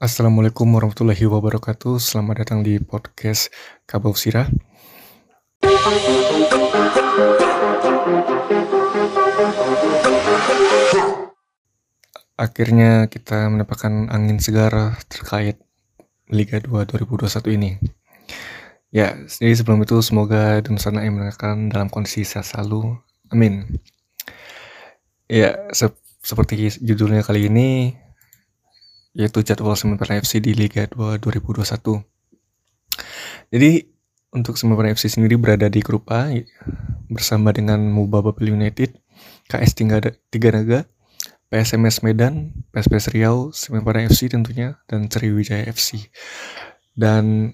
Assalamualaikum warahmatullahi wabarakatuh. Selamat datang di podcast Kabau Sirah. Akhirnya kita mendapatkan angin segar terkait Liga 2 2021 ini. Ya, jadi sebelum itu semoga Dunsana yang mendengarkan dalam kondisi sehat selalu. Amin. Ya, se seperti judulnya kali ini, yaitu jadwal sementara FC di Liga 2 2021. Jadi, untuk sementara FC sendiri berada di grup A bersama dengan Mubababel United, KS Tiga PSMS Medan, PSPS Riau, Sementara FC tentunya, dan Sriwijaya FC. Dan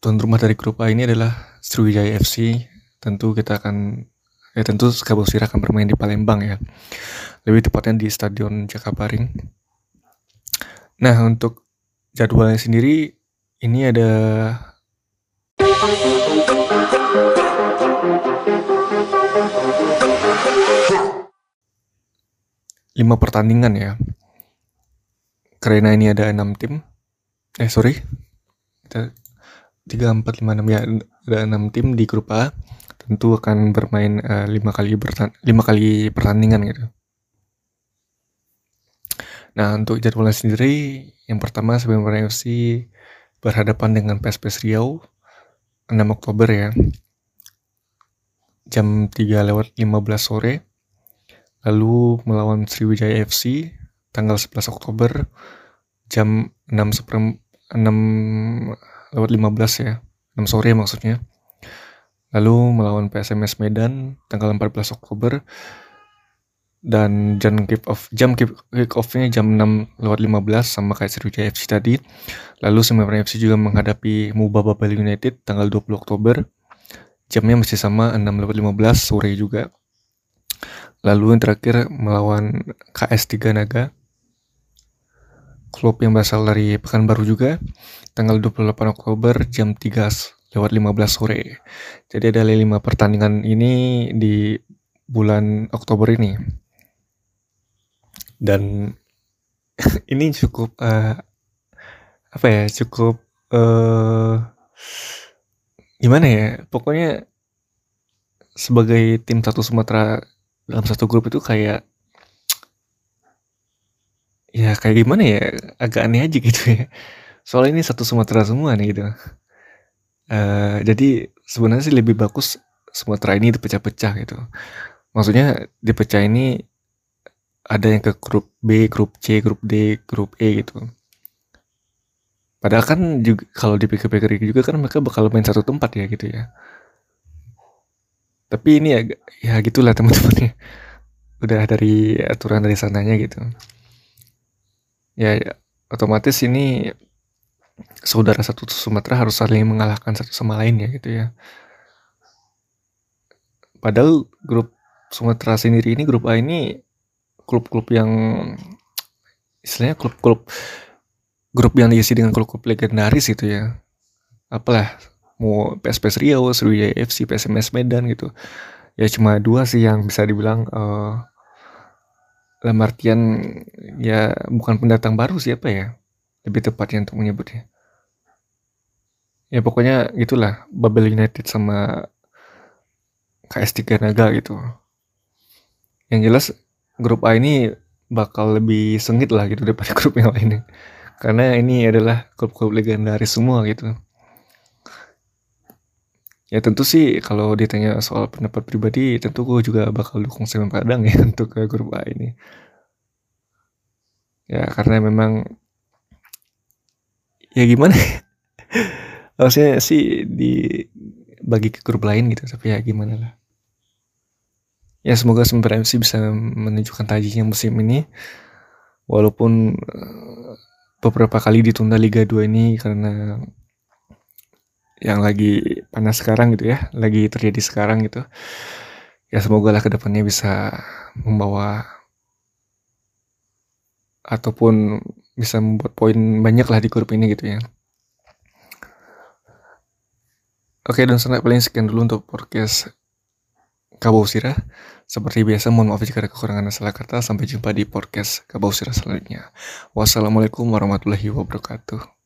tuan rumah dari grup A ini adalah Sriwijaya FC. Tentu kita akan, ya tentu Kabusir akan bermain di Palembang ya. Lebih tepatnya di Stadion Jakabaring. Nah untuk jadwalnya sendiri, ini ada lima pertandingan ya. Karena ini ada enam tim. Eh sorry, tiga empat lima enam ya ada enam tim di grup A. Tentu akan bermain uh, kali lima kali pertandingan gitu. Nah untuk jadwalnya sendiri, yang pertama sebenarnya FC berhadapan dengan PSPS Riau 6 Oktober ya. Jam 3 lewat 15 sore lalu melawan Sriwijaya FC tanggal 11 Oktober jam 6 seperem, 6 lewat 15 ya 6 sore maksudnya lalu melawan PSMS Medan tanggal 14 Oktober dan jam kick off jam kick, kick off-nya jam 6 lewat 15 sama kayak Sriwijaya FC tadi lalu Semarang FC juga menghadapi Mubaba Bali United tanggal 20 Oktober jamnya masih sama 6 lewat 15 sore juga Lalu yang terakhir melawan KS 3 Naga. Klub yang berasal dari Pekanbaru juga. Tanggal 28 Oktober jam 3 lewat 15 sore. Jadi ada lima pertandingan ini di bulan Oktober ini. Dan ini cukup uh, apa ya cukup uh, gimana ya pokoknya sebagai tim satu Sumatera dalam satu grup itu kayak ya kayak gimana ya agak aneh aja gitu ya. Soalnya ini satu Sumatera semua nih gitu. Uh, jadi sebenarnya sih lebih bagus Sumatera ini dipecah-pecah gitu. Maksudnya dipecah ini ada yang ke grup B, grup C, grup D, grup E gitu. Padahal kan juga kalau dipikir-pikir juga kan mereka bakal main satu tempat ya gitu ya. Tapi ini ya ya gitulah teman-teman ya udah dari aturan dari sananya gitu. Ya, ya otomatis ini saudara satu Sumatera harus saling mengalahkan satu sama lain ya gitu ya. Padahal grup Sumatera sendiri ini grup A ini klub-klub yang istilahnya klub-klub grup yang diisi dengan klub-klub legendaris gitu ya. Apalah mau PSPS Riau, Sriwijaya FC, PSMS Medan gitu. Ya cuma dua sih yang bisa dibilang uh, dalam artian ya bukan pendatang baru siapa ya lebih tepatnya untuk menyebutnya. Ya pokoknya gitulah Babel United sama KS3 Naga gitu. Yang jelas grup A ini bakal lebih sengit lah gitu daripada grup yang lainnya karena ini adalah klub-klub legendaris semua gitu Ya tentu sih kalau ditanya soal pendapat pribadi tentu gue juga bakal dukung Semen Padang ya untuk ke grup A ini. Ya karena memang ya gimana ya? Harusnya sih dibagi ke grup lain gitu tapi ya gimana lah. Ya semoga Semen MC bisa menunjukkan tajinya musim ini walaupun eh, beberapa kali ditunda Liga 2 ini karena yang lagi panas sekarang gitu ya, lagi terjadi sekarang gitu. Ya semoga lah ke depannya bisa membawa ataupun bisa membuat poin banyak lah di grup ini gitu ya. Oke dan selanjutnya paling sekian dulu untuk podcast Kabau Sirah. Seperti biasa, mohon maaf jika ada kekurangan dan salah kata. Sampai jumpa di podcast Kabau Sirah selanjutnya. Wassalamualaikum warahmatullahi wabarakatuh.